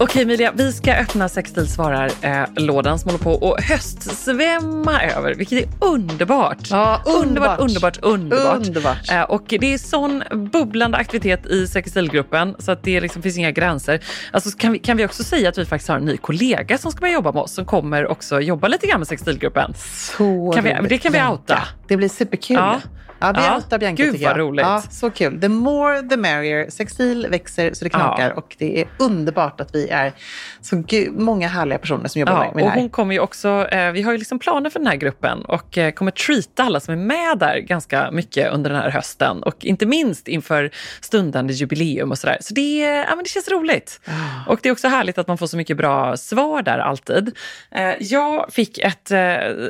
Okej Emilia, vi ska öppna sextilsvararlådan som håller på och höstsvämma över, vilket är underbart. Ja, underbart. underbart, underbart, underbart. Eh, Och det är sån bubblande aktivitet i sextilgruppen så att det liksom finns inga gränser. Alltså kan, vi, kan vi också säga att vi faktiskt har en ny kollega som ska börja jobba med oss som kommer också jobba lite grann med sextilgruppen. Så Kan vi- det kan vi outa. Det blir superkul. Ja. Ja, vi Ja. outar Bianca Gud, tycker jag. vad roligt. Ja, så kul. The more the merrier. Sextil växer så det knakar Ja. och det är underbart att vi är så många härliga personer som jobbar Ja, med, med det och här. hon kommer ju också, eh, vi har ju liksom planer för den här gruppen och eh, kommer treata alla som är med där ganska mycket under den här hösten och inte minst inför stundande jubileum och sådär. Så det, ja, men det känns roligt. Och det är också härligt att man får så mycket bra svar där alltid. Eh, jag fick ett,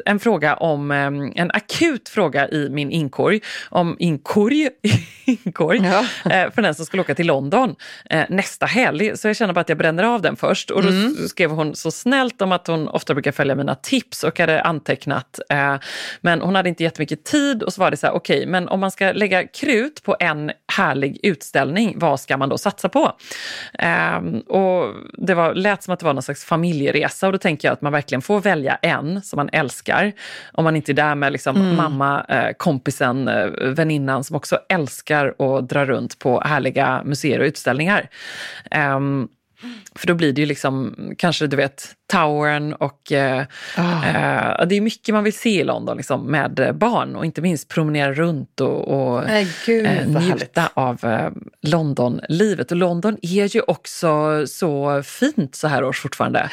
en fråga om, en akut fråga i min inkorg, om inkorg, inkorg Ja. eh, för den som skulle åka till London eh, nästa helg. Så jag känner bara att jag bränner av den först. Och då Mm. skrev hon så snällt om att hon ofta brukar följa mina tips och hade antecknat. Eh, men hon hade inte jättemycket tid och så var det så här, okej, men om man ska lägga krut på en härlig utställning, vad ska man då satsa på? Ehm, och det var, lät som att det var någon slags familjeresa och då tänker jag att man verkligen får välja en som man älskar. Om man inte är där med liksom mamma, eh, kompisen, väninnan som också älskar att dra runt på härliga museer och utställningar. Ehm, för då blir det ju liksom kanske du vet Towern och eh, eh, det är mycket man vill se i London liksom, med eh, barn och inte minst promenera runt och, och Nej, gud, eh, njuta av eh, Londonlivet. Och London är ju också så fint så här års fortfarande.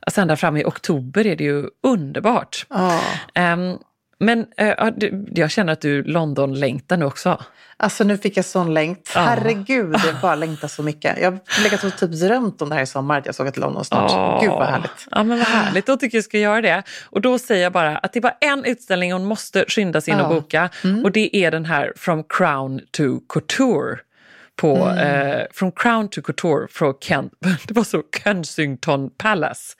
Alltså ända fram i oktober är det ju underbart. Ja. Men du, jag känner att du London-längtar nu också. Alltså nu fick jag sån längt. Ja. Herregud, jag bara längtar så mycket. Jag har legat och typ drömt om det här i sommar, att jag såg till London snart. Åh. Gud vad härligt. Ja men vad härligt, då tycker jag ska göra det. Och då säger jag bara att det är bara en utställning hon måste skynda sig in och Ja. Mm. boka. Och det är den här From Crown to Couture på, mm. eh, från Crown to Couture från Kent, det var så Kensington Palace.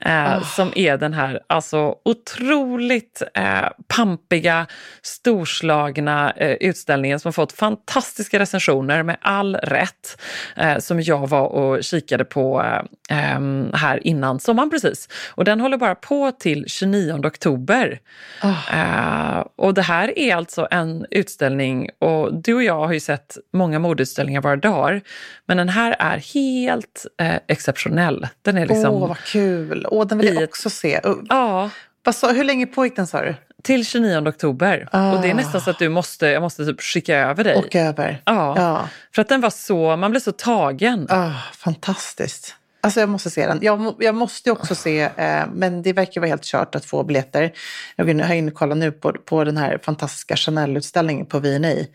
Eh, oh. Som är den här alltså, otroligt eh, pampiga, storslagna eh, utställningen som har fått fantastiska recensioner med all rätt. Eh, som jag var och kikade på eh, här innan sommaren precis. Och den håller bara på till 29 oktober. Oh. och det här är alltså en utställning och du och jag har ju sett många modeutställningar våra dagar. Men den här är helt eh, exceptionell. Den är liksom... Åh, vad kul! Åh, den vill jag också se. Ja. Vad hur länge pågick den sa du? Till 29 oktober. Ah. Och det är nästan så att du måste, jag måste typ skicka över dig. Åka över. Ja. ja. För att den var så, man blev så tagen. Ah, fantastiskt. Alltså jag måste se den. Jag, jag måste också se, eh, men det verkar vara helt kört att få biljetter. Jag går in och kollar nu på, på den här fantastiska Chanel-utställningen på V&A. Um,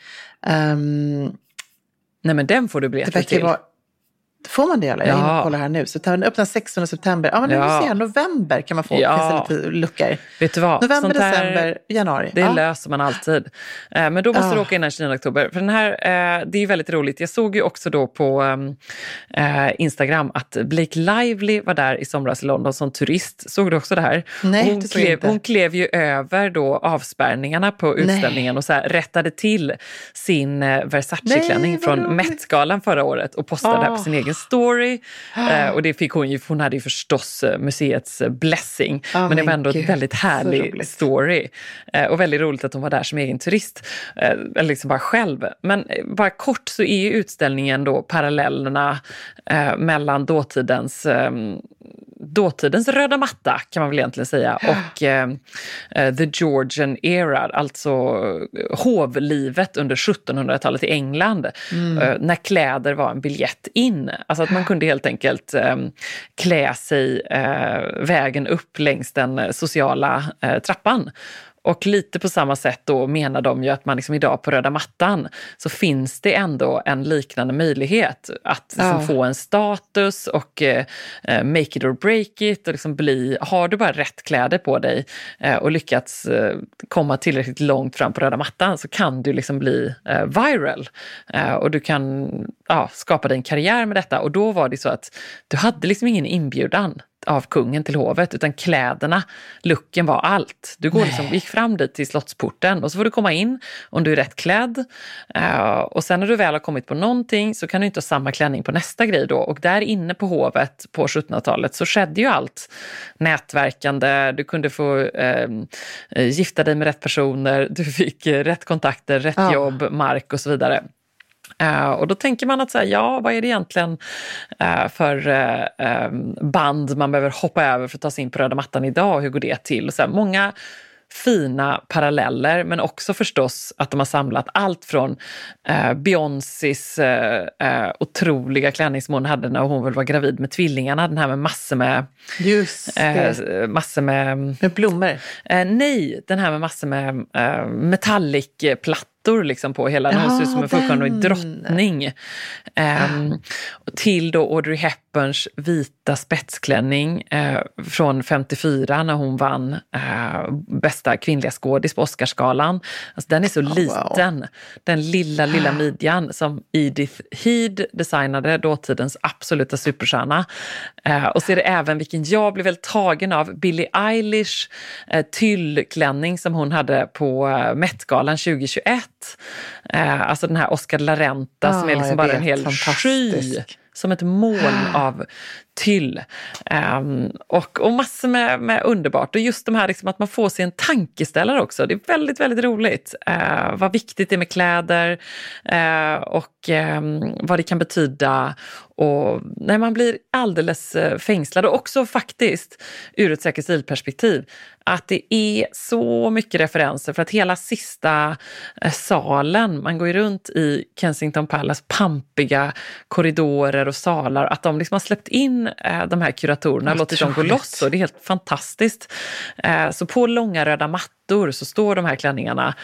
ehm, Nej men den får du biljetter till. Vara, Får man det eller? Ja. Jag och kollar här nu. Så den öppnar 16 september. Ja, men nu ja. ser november kan man få. Ja. Finns det lite luckor. Vet du vad? November, här, december, januari. Det ja. löser man alltid. Eh, men då måste ja. du åka innan 29 oktober. För den här, eh, det är väldigt roligt. Jag såg ju också då på eh, Instagram att Blake Lively var där i somras i London som turist. Såg du också det här? Nej, hon, det klev, inte. hon klev ju över då avspärrningarna på utställningen Nej. och så här, rättade till sin Versace-klänning från Met-galan förra året och postade oh. det på sin egen story. Eh, och det fick hon ju, hon hade ju förstås eh, museets eh, blessing. Oh, men det var ändå en väldigt härlig story. Eh, och väldigt roligt att hon var där som egen turist. Eh, eller liksom bara själv. Men eh, bara kort så är utställningen då parallellerna mellan dåtidens dåtidens röda matta kan man väl egentligen säga och eh, the Georgian era, alltså hovlivet under 1700-talet i England mm. eh, när kläder var en biljett in. Alltså att man kunde helt enkelt eh, klä sig eh, vägen upp längs den sociala eh, trappan. Och lite på samma sätt då menar de ju att man liksom idag på röda mattan så finns det ändå en liknande möjlighet att liksom ja. få en status och eh, eh, make it or break it. Och liksom bli, har du bara rätt kläder på dig eh, och lyckats eh, komma tillräckligt långt fram på röda mattan så kan du liksom bli eh, viral. Eh, och du kan ja, skapa dig en karriär med detta. Och då var det så att du hade liksom ingen inbjudan av kungen till hovet, utan kläderna, looken var allt. Du går liksom, gick fram dit till slottsporten och så får du komma in om du är rätt klädd. Uh, och sen när du väl har kommit på någonting så kan du inte ha samma klänning på nästa grej då. Och där inne på hovet på 1700-talet så skedde ju allt. Nätverkande, du kunde få uh, gifta dig med rätt personer, du fick rätt kontakter, rätt ja. jobb, mark och så vidare. Uh, och då tänker man att så här, ja, vad är det egentligen uh, för uh, um, band man behöver hoppa över för att ta sig in på röda mattan idag? Hur går det till? Så här, många fina paralleller men också förstås att de har samlat allt från eh, Beyoncés eh, otroliga klänning som hon hade när hon väl var gravid med tvillingarna, den här med massor med... Just eh, massor med... Med blommor? Eh, nej, den här med massor med eh, metallic ettor liksom på hela, ja, hon ser ut som en fullkomlig drottning. Um, till då Audrey Hepburns vita spetsklänning uh, från 54 när hon vann uh, bästa kvinnliga skådis på Oscarsgalan. Alltså, den är så oh, liten, wow. den lilla, lilla midjan som Edith Head designade, dåtidens absoluta superstjärna. Uh, och så är det även vilken jag blev väldigt tagen av, Billie Eilish tyllklänning som hon hade på Met-galan 2021 Eh, alltså den här Oscar La Renta ah, som är liksom bara en hel sky som ett moln av tyll. Um, ehm, och, och massor med, med underbart. Och just de här liksom att man får sig en tankeställare också. Det är väldigt, väldigt roligt. Uh, vad viktigt det är med kläder uh, och um, vad det kan betyda. Och när man blir alldeles eh, fängslad och också faktiskt ur ett säkert stilperspektiv att det är så mycket referenser för att hela sista salen, man går ju runt i Kensington Palace pampiga korridorer och salar, att de liksom har släppt in eh, de här kuratorerna, låtit dem gå loss och det är helt fantastiskt. Eh, så på långa röda mattor så står de här klänningarna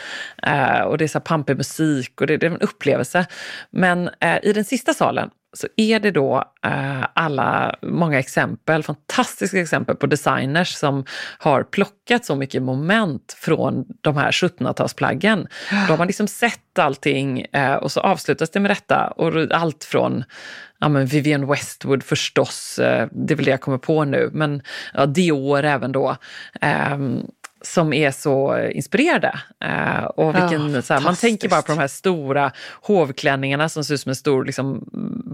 eh, och det är så pampig musik och det, är en upplevelse. Men i den sista salen så är det då eh, alla, många exempel, fantastiska exempel på designers som har plockat så mycket moment från de här 1700-talsplaggen. Då har man liksom sett allting eh, och så avslutas det med detta. Och allt från ja, men Vivienne Westwood förstås, eh, det är väl det jag kommer på nu, men ja, Dior även då. Ehm, som är så inspirerade. Uh, och vilken, Ja, så här, man tänker bara på de här stora hovklänningarna som ser ut som en stor liksom,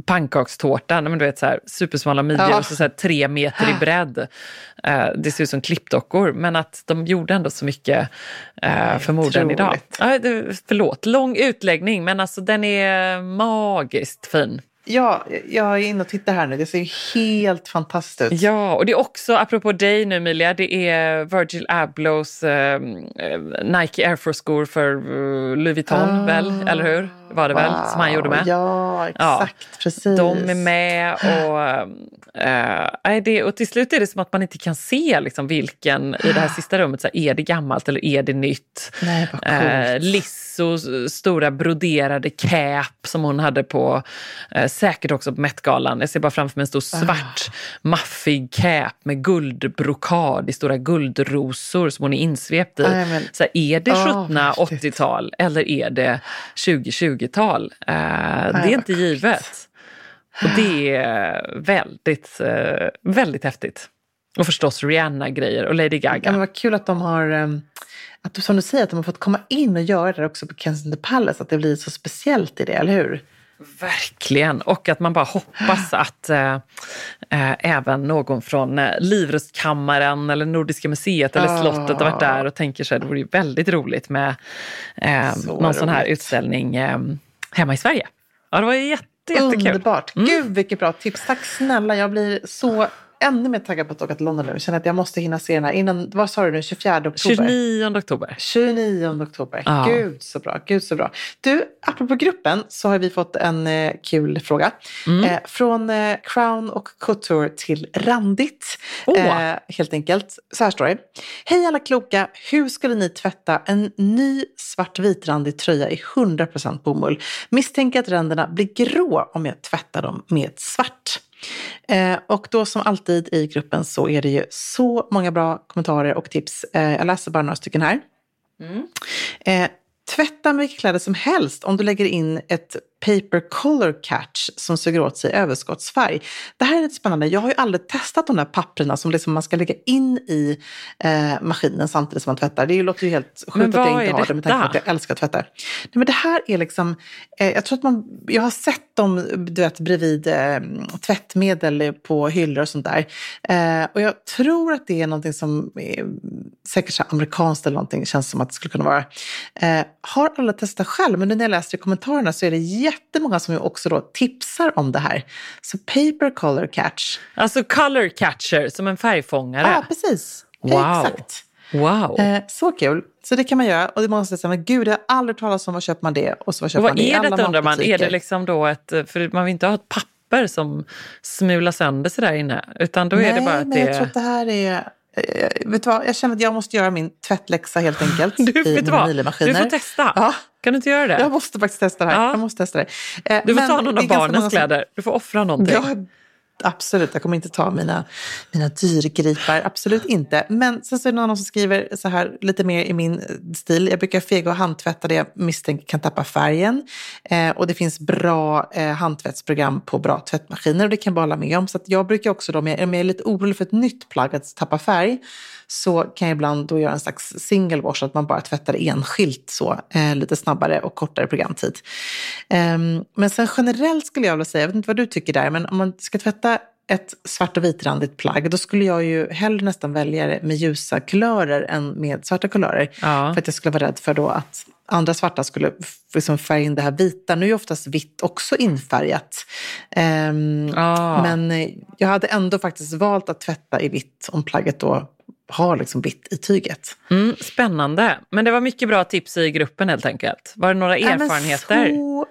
pannkakstårta. Nej, men du vet, så här, supersmala midjor Ja. och så, så här, tre meter i bredd. Uh, det ser ut som klippdockor, men att de gjorde ändå så mycket uh, för moden idag. Ja, förlåt, lång utläggning, men alltså den är magiskt fin. Ja, jag är inne och tittar här nu. Det ser helt fantastiskt ut. Ja, och det är också, apropå dig nu Emilia, det är Virgil Ablohs eh, Nike Air Force-skor för eh, Louis Vuitton, väl? Eller hur? Var det väl? Som han gjorde med. Ja, exakt. Precis. De är med och, eh, nej, det, och till slut är det som att man inte kan se liksom, vilken i det här sista rummet, så här, är det gammalt eller är det nytt? Nej, vad coolt. Eh, Lissos stora broderade cap som hon hade på, eh, säkert också på Met-galan. Jag ser bara framför mig en stor svart maffig cap med guldbrokad i stora guldrosor som hon är insvept i. Men- så här, är det Åh, 1780-tal eller är det 2020-tal? Eh, det är inte givet. Och det är väldigt, eh, väldigt häftigt. Och förstås Rihanna-grejer och Lady Gaga. Ja, men vad kul att de har, ehm, att, som du säger, att de har fått komma in och göra det också på Kensington Palace. Att det blir så speciellt i det, eller hur? Verkligen. Och att man bara hoppas att eh, eh, även någon från eh, Livrustkammaren eller Nordiska museet eller Ah. slottet har varit där och tänker sig att det vore ju väldigt roligt med eh, Så någon sån här roligt. utställning eh, hemma i Sverige. Ja, det var jätte, jättekul. Underbart. Gud, vilket bra tips. Tack snälla. Jag blir så ännu mer taggad på att åka till London nu. Jag känner att jag måste hinna se den här innan, vad sa du nu, 24 oktober? 29 oktober. 29 oktober. Ja. Gud så bra. Gud så bra. Du, apropå gruppen så har vi fått en eh, kul fråga. Mm. Eh, från eh, Crown och Couture till Randigt. Åh. Eh, helt enkelt. Så här står det. Hej alla kloka. Hur skulle ni tvätta en ny svartvitrandig tröja i 100% bomull? Misstänker att ränderna blir grå om jag tvättar dem med svart. Eh, och då som alltid i gruppen så är det ju så många bra kommentarer och tips. Eh, jag läser bara några stycken här. Eh, tvätta med vilka kläder som helst om du lägger in ett paper color catch som suger åt sig överskottsfärg. Det här är lite spännande. Jag har ju aldrig testat de där papperna som liksom man ska lägga in i eh, maskinen samtidigt som man tvättar. Det låter ju helt sjukt att jag inte är har det med tanke på att jag älskar att tvätta. Nej, men det här är liksom, eh, jag tror att man, jag har sett dem du vet, bredvid eh, tvättmedel på hyllor och sånt där. Eh, och jag tror att det är någonting som är säkert så amerikanskt eller någonting, känns som att det skulle kunna vara. Eh, har alla testat själv, men nu när jag läser i kommentarerna så är det jättemånga som ju också då tipsar om det här. Så paper color catch. Alltså color catcher, som en färgfångare. Ja, precis. Wow. Exakt. Wow. Eh, så kul. Så det kan man göra. Och det måste säga, men gud, jag har aldrig talat om vad köper man det och så köper Och vad man det är detta undrar man? Är det liksom då ett, för man vill inte ha ett papper som smular sönder sig där inne, utan då är det bara att men det jag tror att det här är... eh, Vet du vad, jag känner att jag måste göra min tvättläxa helt enkelt Du, i mina vad? Miele-maskiner. Du får testa. Ja. Kan du inte göra det? Jag måste faktiskt testa det här. Ja. Jag måste testa det. Eh, du får ta någon av barnens som- kläder. Du får offra någonting. Ja, absolut. Jag kommer inte ta mina, mina dyrgripar. Absolut inte. Men sen så är det någon som skriver så här lite mer i min stil. Jag brukar fega och handtvätta det jag misstänker kan tappa färgen. Eh, och det finns bra eh, handtvättsprogram på bra tvättmaskiner och det kan jag bara hålla med om. Så att jag brukar också då, om jag, om jag är lite orolig för ett nytt plagg att tappa färg, så kan jag ibland då göra en slags single wash, att man bara tvättar enskilt så, eh, lite snabbare och kortare programtid. Eh, men sen generellt skulle jag vilja säga, jag vet inte vad du tycker där, men om man ska tvätta ett svart och vitrandigt plagg, då skulle jag ju hellre nästan välja det med ljusa kulörer än med svarta kulörer. Ja. För att jag skulle vara rädd för då att andra svarta skulle liksom färga in det här vita. Nu är ju oftast vitt också infärgat. Ehm, Ah. Men eh, jag hade ändå faktiskt valt att tvätta i vitt om plagget då har liksom vitt i tyget. Mm, spännande. Men det var mycket bra tips i gruppen helt enkelt. Var det några erfarenheter? Så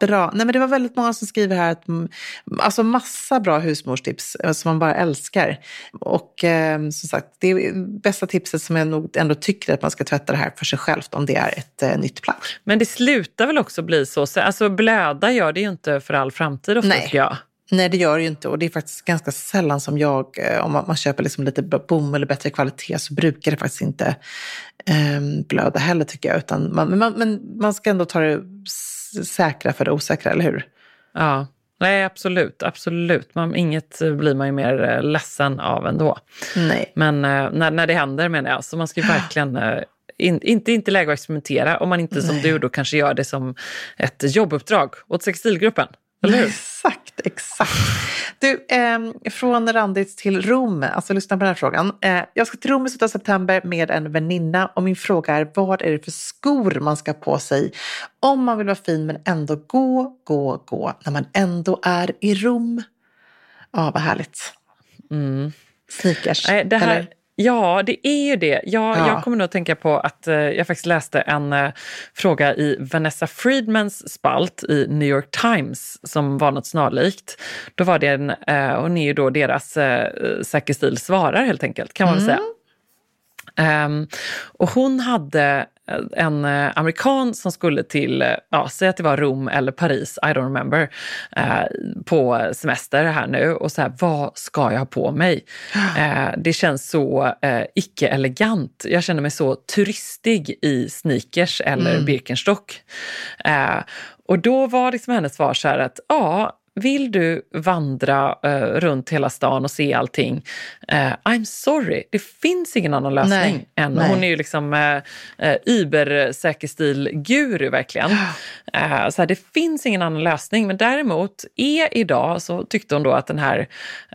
Bra. Nej, men det var väldigt många som skriver här att mm, alltså massa bra husmorstips eh, som man bara älskar. Och eh, som sagt, det bästa tipset som jag nog ändå tycker att man ska tvätta det här för sig själv om det är ett eh, nytt plagg. Men det slutar väl också bli så, alltså blöda gör det ju inte för all framtid ofta, Nej. jag. Nej, det gör det ju inte. Och det är faktiskt ganska sällan som jag, eh, om man, köper liksom lite bomull eller bättre kvalitet, så brukar det faktiskt inte eh, blöda heller tycker jag. Utan man, man, men man ska ändå ta det säkra för det osäkra, eller hur? Ja, nej absolut. absolut. Man, inget blir man ju mer eh, ledsen av ändå. Nej. Men eh, när, när det händer menar jag. Så man ska ju verkligen eh, in, inte, inte läge att experimentera om man inte som du då kanske gör det som ett jobbuppdrag åt Sextilgruppen. Eller hur? Exakt, exakt. Du, eh, från Randits till Rom, alltså lyssna på den här frågan. Eh, jag ska till Rom i slutet av september med en väninna och min fråga är vad är det för skor man ska på sig om man vill vara fin men ändå gå, gå, gå när man ändå är i Rom? Ja, vad härligt. Mm. Sneakers, Nej, det här, eller? Ja, det är ju det. Jag, ja. jag kommer nog att tänka på att eh, jag faktiskt läste en eh, fråga i Vanessa Friedmans spalt i New York Times som var något snarlikt. Då var det en, eh, hon är ju då deras eh, Säker stil svarar helt enkelt, kan man mm. väl säga. Um, och hon hade en eh, amerikan som skulle till, eh, ja, säg att det var Rom eller Paris, I don't remember, eh, på semester här nu och så här, vad ska jag ha på mig? Eh, det känns så eh, icke-elegant. Jag känner mig så turistig i sneakers eller mm. Birkenstock. Eh, och då var liksom hennes svar så här att ja, vill du vandra uh, runt hela stan och se allting, uh, I'm sorry, det finns ingen annan lösning. Nej, än, nej. Hon är ju liksom uh, uh, übersäker stil-guru verkligen. Uh, så här, det finns ingen annan lösning, men däremot är idag, så tyckte hon då att den här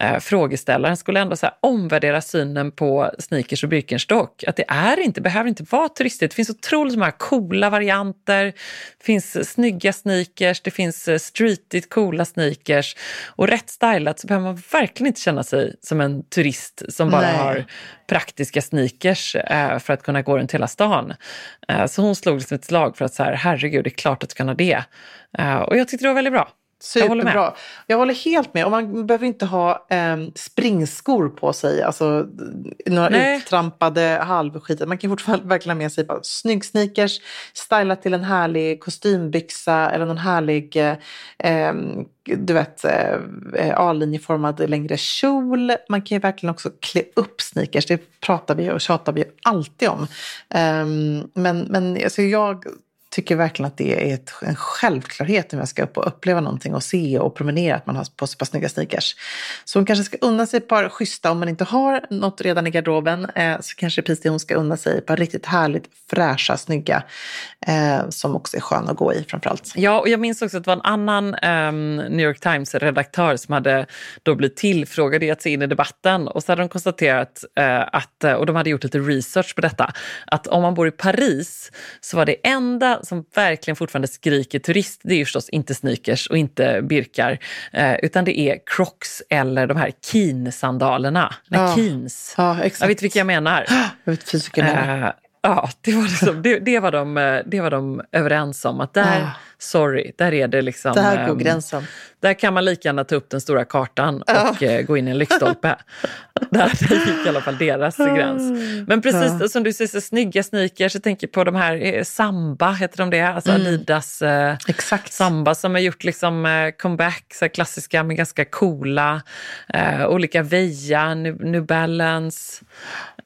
uh, frågeställaren skulle ändå så här, omvärdera synen på sneakers och Birkenstock. Att det är inte, behöver inte vara turistigt. Det finns otroligt många coola varianter. Det finns snygga sneakers, det finns streetigt coola sneakers sneakers och rätt stylat så behöver man verkligen inte känna sig som en turist som bara Nej. har praktiska sneakers eh, för att kunna gå runt hela stan. Eh, så hon slog liksom ett slag för att så här, herregud, det är klart att du kan ha det. Eh, och jag tyckte det var väldigt bra. Superbra. Jag håller, jag håller helt med. Och man behöver inte ha eh, springskor på sig, alltså några Nej. uttrampade halvskit. Man kan fortfarande verkligen ha med sig bara snygg sneakers, stylat till en härlig kostymbyxa eller någon härlig eh, du vet, eh, A-linjeformad längre kjol. Man kan ju verkligen också klä upp sneakers. Det pratar vi och tjatar vi alltid om. Um, men men alltså jag tycker verkligen att det är ett, en självklarhet när jag ska upp och uppleva någonting och se och promenera att man har på sig par snygga sneakers. Så hon kanske ska unna sig ett par schyssta, om man inte har något redan i garderoben, eh, så kanske precis det hon ska unna sig ett par riktigt härligt fräscha, snygga, eh, som också är sköna att gå i framförallt. Ja, och jag minns också att det var en annan eh, New York Times-redaktör som hade då blivit tillfrågad i att se in i debatten och så hade de konstaterat eh, att, och de hade gjort lite research på detta, att om man bor i Paris så var det enda som verkligen fortfarande skriker turist, det är ju förstås inte sneakers och inte birkar, eh, utan det är crocs eller de här Keen-sandalerna. Ja. Keens. Ja, exakt. Jag vet vilka jag menar. Jag vet precis vilka jag menar. Eh, Ja, det var, liksom, det, det, var de, eh, det var de överens om. Att där, ah. Sorry, där är det liksom... Där går um, gränsen. Där kan man lika gärna ta upp den stora kartan och ah. uh, gå in i en lyktstolpe. där, där gick i alla fall deras ah. gräns. Men precis ah. som du säger, så snygga sneakers. Jag tänker på de här, eh, Samba heter de det? Alltså mm. Adidas uh, Exakt. Samba som har gjort liksom uh, comeback, så klassiska men ganska coola. olika Veja, New, New Balance.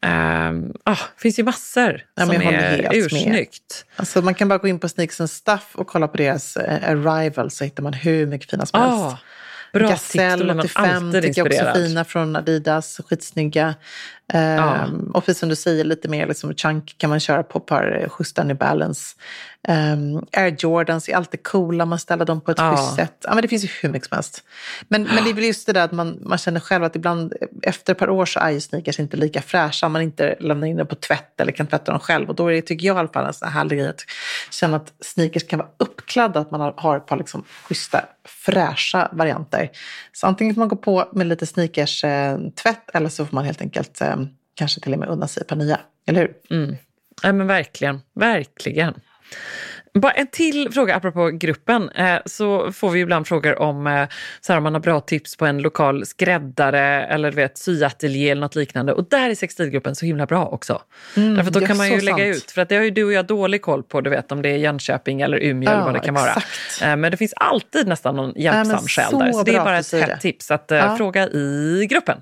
Um, ah, det finns ju massor ja, som är ursnyggt. Alltså, man kan bara gå in på Sneaks and Stuff och kolla på deras uh, Arrival så hittar man hur mycket fina som ah, helst. Bra Gazelle 85 tycker jag också fina från Adidas, skitsnygga. Ja. Um, och precis som du säger, lite mer liksom chunk kan man köra på par schyssta New Balance. Um, Air Jordans är alltid coola, man ställer dem på ett ja. schysst sätt. Ja, men det finns ju hur mycket som helst. Men, men det är väl just det där att man, man känner själv att ibland efter ett par år så är ju sneakers inte lika fräscha. Man inte lämnar in dem på tvätt eller kan tvätta dem själv. Och då är det, tycker jag i alla fall, en sån här härlig grej att känna att sneakers kan vara uppkladda, att man har, ett par liksom schyssta, fräscha varianter. Så antingen får man gå på med lite sneakers-tvätt eh, eller så får man helt enkelt eh, kanske till och med unna sig ett par nya. Eller hur? Mm. Ja, men verkligen, verkligen. Bara en till fråga apropå gruppen. Eh, så får vi ibland frågor om, eh, så här, om man har bra tips på en lokal skräddare eller du vet, syateljé eller något liknande. Och där är sextilgruppen så himla bra också. Mm, Därför då kan man ju lägga sant. ut, för att det har ju du och jag dålig koll på, du vet om det är Jönköping eller Umeå ja, eller vad det kan exakt. vara. Eh, men det finns alltid nästan någon hjälpsam äh, själ där. Så det är bara ett hett tips att ja. fråga i gruppen.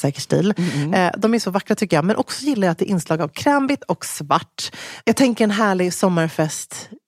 säker stil, mm. de är så vackra tycker jag. Men också gillar jag att det är inslag av krämvitt och svart. Jag tänker en härlig sommarfest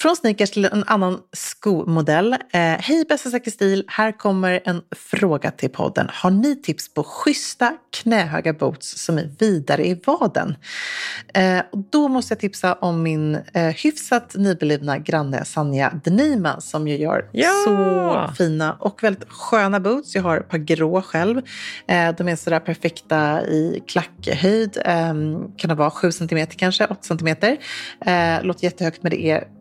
Från sneakers till en annan skomodell. Eh, Hej bästa Säker stil, här kommer en fråga till podden. Har ni tips på schyssta knähöga boots som är vidare i vaden? Eh, och då måste jag tipsa om min eh, hyfsat nyblivna granne Sanja Denima som ju gör ja! så fina och väldigt sköna boots. Jag har ett par grå själv. Eh, de är sådär perfekta i klackhöjd. Eh, kan det vara 7 cm kanske, 8 cm. Eh, låter jättehögt men det är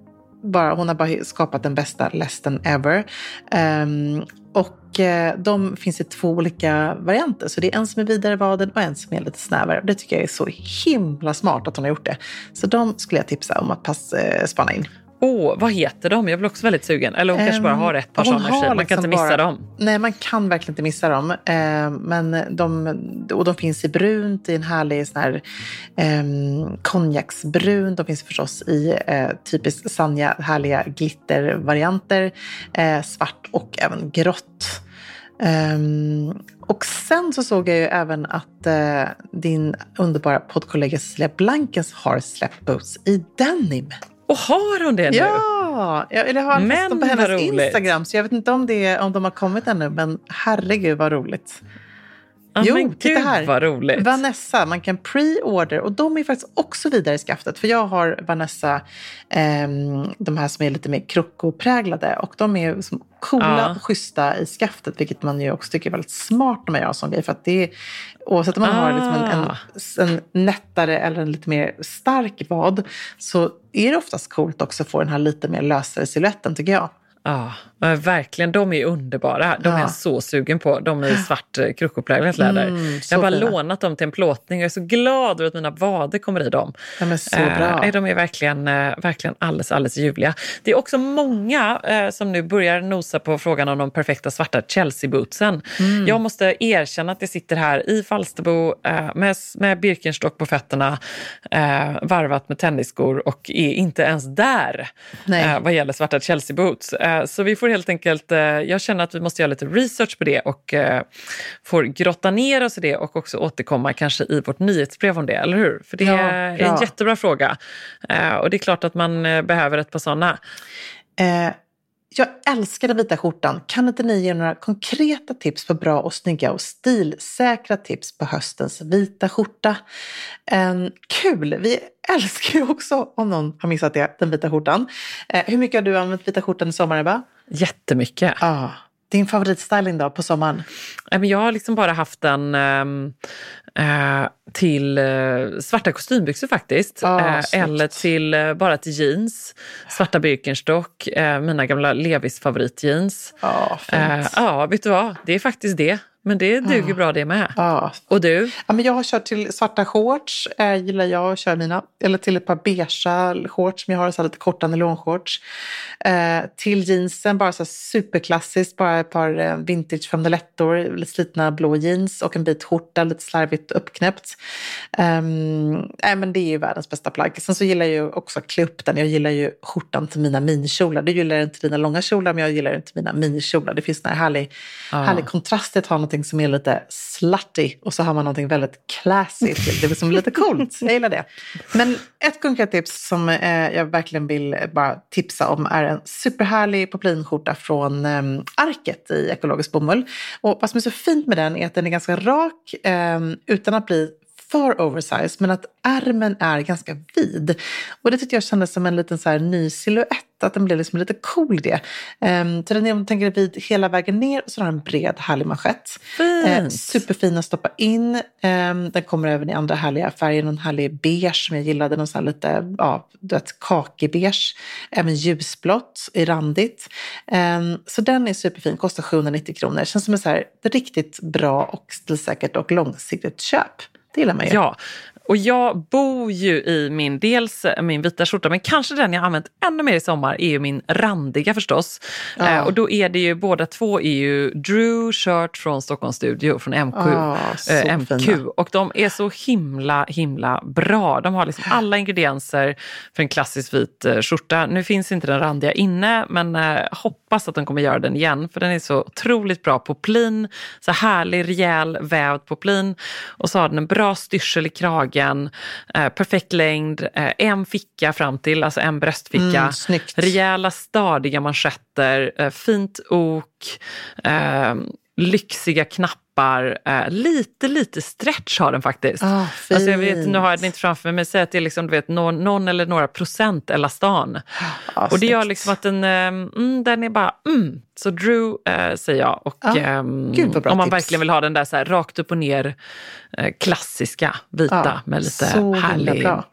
bara, hon har bara skapat den bästa lästen ever. Um, och eh, de finns i två olika varianter. Så det är en som är vidare i vaden och en som är lite snävare. Det tycker jag är så himla smart att hon har gjort det. Så de skulle jag tipsa om att pass, eh, spana in. Åh, oh, vad heter de? Jag blir också väldigt sugen. Eller hon um, kanske bara har ett par sådana Man kan liksom inte missa bara, dem. Nej, man kan verkligen inte missa dem. Uh, men de, och de finns i brunt, i en härlig sån här um, konjaksbrun. De finns förstås i uh, typiskt Sanja härliga glittervarianter. Uh, svart och även grått. Um, och sen så såg jag ju även att uh, din underbara poddkollega Cecilia Blankens har släppt boots i denim. Och har hon det nu? Ja, eller har men på hennes. Instagram. Så jag vet inte om, det, om de har kommit ännu, men herregud vad roligt. Ah, jo, men titta här. Vad roligt. Vanessa, man kan pre-order och de är faktiskt också vidare i skaftet. För jag har Vanessa, eh, de här som är lite mer krokopräglade och de är som coola ja. och schyssta i skaftet, vilket man ju också tycker är väldigt smart när man gör sån grej. För att det är, oavsett om man ah. har liksom en, en, en nättare eller en lite mer stark vad så är det oftast coolt också att få den här lite mer lösare siluetten tycker jag. Ja, verkligen. De är underbara. De ja. är jag så sugen på. De i svart eh, krokopräglat läder. Mm, jag har bara fina. lånat dem till en plåtning och jag är så glad över att mina vader kommer i dem. De är så bra. Eh, de är verkligen, eh, verkligen alldeles, alldeles ljuvliga. Det är också många eh, som nu börjar nosa på frågan om de perfekta svarta Chelsea-bootsen. Mm. Jag måste erkänna att jag sitter här i Falsterbo med, med Birkenstock på fötterna, varvat med tennisskor och är inte ens där vad gäller svarta Chelsea-boots. så vi får får helt enkelt, eh, jag känner att vi måste göra lite research på det och eh, får grotta ner oss i det och också återkomma kanske i vårt nyhetsbrev om det, eller hur? För det Ja, är en bra. jättebra fråga. Eh, och det är klart att man eh, behöver ett par sådana. Eh, jag älskar den vita skjortan. Kan inte ni ge några konkreta tips på bra och snygga och stilsäkra tips på höstens vita skjorta? Eh, kul! Vi älskar ju också, om någon har missat det, den vita skjortan. Eh, hur mycket har du använt vita skjortan i sommar, Ebba? Jättemycket. Ah, din favoritstyling då på sommaren? Men Jag har liksom bara haft den eh, till eh, svarta kostymbyxor faktiskt. Ah, snyggt. eller till bara till jeans. Svarta Birkenstock, eh, mina gamla Levis favoritjeans. Ja, fint. ja, vet du vad? Det är faktiskt det. Men det duger bra det med. Ja, Och du? Ja, men jag har kört till svarta shorts, eh, gillar jag att köra mina. Eller till ett par beiga shorts som jag har, så lite korta nylonshorts. Eh, till jeansen, bara så superklassiskt, bara ett par eh, vintage famdelettor, lite slitna blå jeans och en bit skjorta, lite slarvigt uppknäppt. Nej, men det är ju världens bästa plagg. Sen så gillar jag ju också att klä upp den. Jag gillar ju skjortan till mina minikjolar. Du gillar inte dina långa kjolar, men jag gillar inte mina minikjolar. Det finns en härlig, härlig kontrast att ha någonting som är lite slutty och så har man någonting väldigt classy. till. Det är liksom lite coolt. Jag gillar det. Men ett konkret tips som eh, jag verkligen vill bara tipsa om är en superhärlig poplinskjorta från eh, Arket i ekologisk bomull. Och vad som är så fint med den är att den är ganska rak eh, utan att bli för oversized, men att ärmen är ganska vid. Och det tyckte jag kändes som en liten så här ny silhuett, att den blev liksom lite cool det. Um, så den är, om du tänker vid hela vägen ner och så har den en bred härlig manschett. Eh, superfin att stoppa in. Ehm, den kommer även i andra härliga färger. Någon härlig beige som jag gillade. Någon sån här lite, ja, du vet, kakebeige. Även ljusblått i randigt. Ehm, så den är superfin. Kostar 790 kronor. Känns som ett så här, riktigt bra och stilsäkert och långsiktigt köp. Det gillar man ju. Ja, och jag bor ju i min, dels min vita skjorta, men kanske den jag använt ännu mer i sommar är ju min randiga förstås. Ja. Eh, och då är det ju, båda två är ju Drew Shirt från Stockholms studio, från MQ. Ja, så eh, MQ. fina. Och de är så himla, himla bra. De har liksom alla ingredienser för en klassisk vit eh, skjorta. Nu finns inte den randiga inne, men eh, hoppas att de kommer göra den igen, för den är så otroligt bra poplin. Så härlig, rejäl, vävd poplin. Och så har den en bra styrsel i kragen, eh, perfekt längd, eh, en ficka fram till, alltså en bröstficka. Mm, snyggt. Rejäla, stadiga manschetter, eh, fint ok, eh, lyxiga knappar. Eh, lite, lite stretch har den faktiskt. Ah, alltså jag vet, nu har jag den inte framför mig, men säg att det är liksom, du vet, någon, någon eller några procent elastan. Ja, och det gör liksom att den, eh, mm, den är bara mm. Så Drew eh, säger jag. Och, Ja, ehm, om man tips. verkligen vill ha den där så här, rakt upp och ner eh, klassiska vita med lite härlig bra.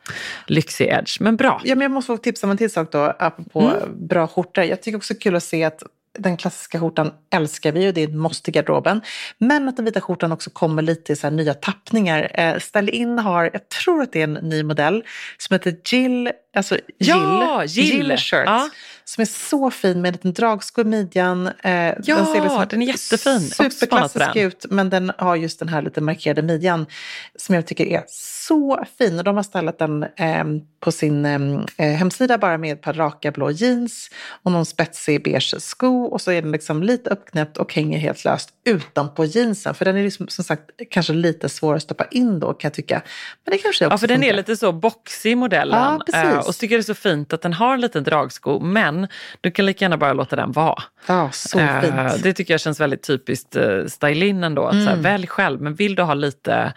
lyxig edge. Men bra. Ja, men jag måste få tipsa om en till sak då, apropå Mm. bra skjortor. Jag tycker också kul att se att den klassiska skjortan älskar vi och det är ett måste i garderoben. Men att den vita skjortan också kommer lite i så här nya tappningar. Eh, Ställ in har, jag tror att det är en ny modell, som heter Jill, alltså Ja, Jill. Shirt. Ja. Som är så fin med en liten dragsko i midjan. Eh, Ja, den är jättefin. Också spanat på Superklassisk den. ut, men den har just den här lite markerade midjan som jag tycker är så fin. Och de har stylat den eh, på sin eh, hemsida bara med ett par raka blå jeans och någon spetsig beige sko. Och så är den liksom lite uppknäppt och hänger helt löst utanpå jeansen. För den är liksom, som sagt kanske lite svår att stoppa in då kan jag tycka. Men det kanske också Ja, för den är lite så boxig modellen. Ja, precis. Eh, och så tycker jag det är så fint att den har en liten dragsko, men du kan lika gärna bara låta den vara. Ja, så Eh, fint. Mm. Det tycker jag känns väldigt typiskt uh, stylin ändå. Att, så här, välj själv, men vill du ha lite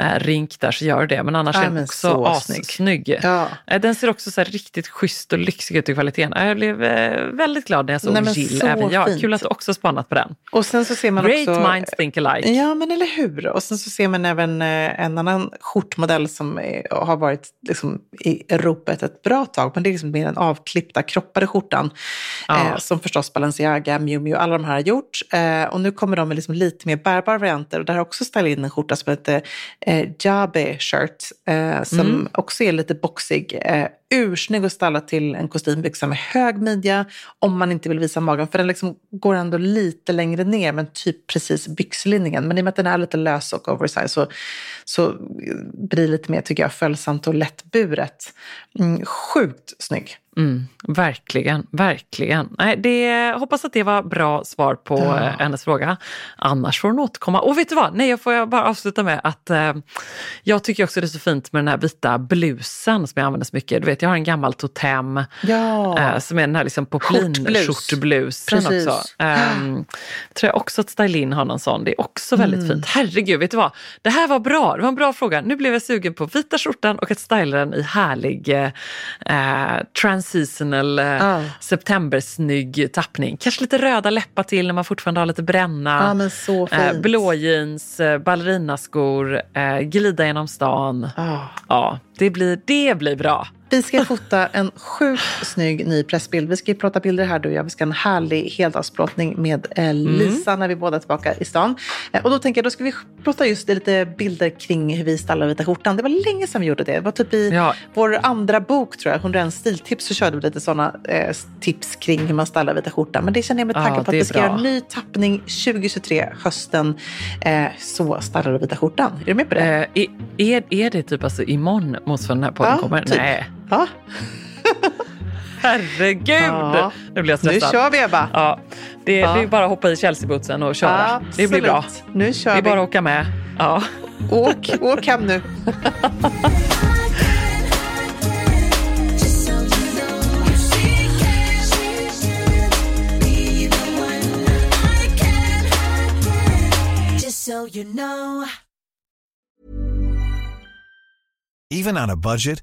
uh, rink där så gör det. Men annars Ja, är den också så assnygg. Ja. Eh, Den ser också så riktigt schysst och lyxig ut i kvaliteten. Eh, Jag blev eh, väldigt glad när jag såg Nej, Jill, så även jag. fint. Kul att du också spanat på den. Och sen så ser man Great också... minds think alike. Ja, men eller hur. Och sen så ser man även eh, en annan skjortmodell som har varit liksom, i ropet ett bra tag. Men det är liksom mer den avklippta, kroppade skjortan. Ja. Eh, som förstås Balenciaga, Miu Miu, alla de här har gjort. Eh, och nu kommer de med liksom lite mer bärbara varianter. Och där har också ställt in en skjorta som heter eh, Jabe Shirt. Eh, som Mm. också är lite boxig. Eh, ursnygg att ställa till en kostymbyxa med hög midja. Om man inte vill visa magen. För den liksom går ändå lite längre ner. Men typ precis byxlinningen. Men i och med att den är lite lös och oversize så, så blir det lite mer, tycker jag, följsamt och lättburet. Mm, sjukt snygg. Mm, verkligen, verkligen. Nej, det, hoppas att det var bra svar på ja. Eh, hennes fråga. Annars får hon återkomma. Och vet du vad, Nej, jag får bara avsluta med att eh, jag tycker också det är så fint med den här vita blusen som jag använder så mycket. Du vet, jag har en gammal totem ja. eh, som är den här liksom poplinskjortblusen också. Eh, tror jag också att Stylin har någon sån. Det är också väldigt mm. fint. Herregud, vet du vad? Det här var bra. Det var en bra fråga. Nu blev jag sugen på vita skjortan och att styla den i härlig eh, eh transitional eh, ah. septembersnygg tappning. Kanske lite röda läppar till när man fortfarande har lite bränna. Fint. Eh, blå jeans, eh, ballerinaskor, glida genom stan. Ja, det blir, det blir bra. Vi ska fota en sjukt snygg ny pressbild. Vi ska prata bilder här du och jag. Vi ska ha en härlig heldagsplåtning med eh, Lisa mm. när vi båda är tillbaka i stan. Eh, och då tänker jag, då ska vi prata just lite bilder kring hur vi stallar vita skjortan. Det var länge sedan vi gjorde det. Det var typ i ja. vår andra bok tror jag, 101 stiltips, så körde vi lite sådana eh, tips kring hur man stallar vita skjortan. Men det känner jag mig taggad ja, på att vi ska bra. göra en ny tappning 2023, hösten. Eh, så stallar du vita skjortan. Är du med på det? Eh, är, är det typ alltså imorgon motsvarande den här podden ja, kommer? Typ. Nej. Ja. Herregud! Ja. Nu blir jag stressad. Nu kör vi Ebba. Ja. Det, ja. det är bara att hoppa i Chelsea-bootsen och köra. Absolut. Det blir bra. Nu kör det är vi. bara att åka med. Ja. Åk, åk hem nu. Even on a budget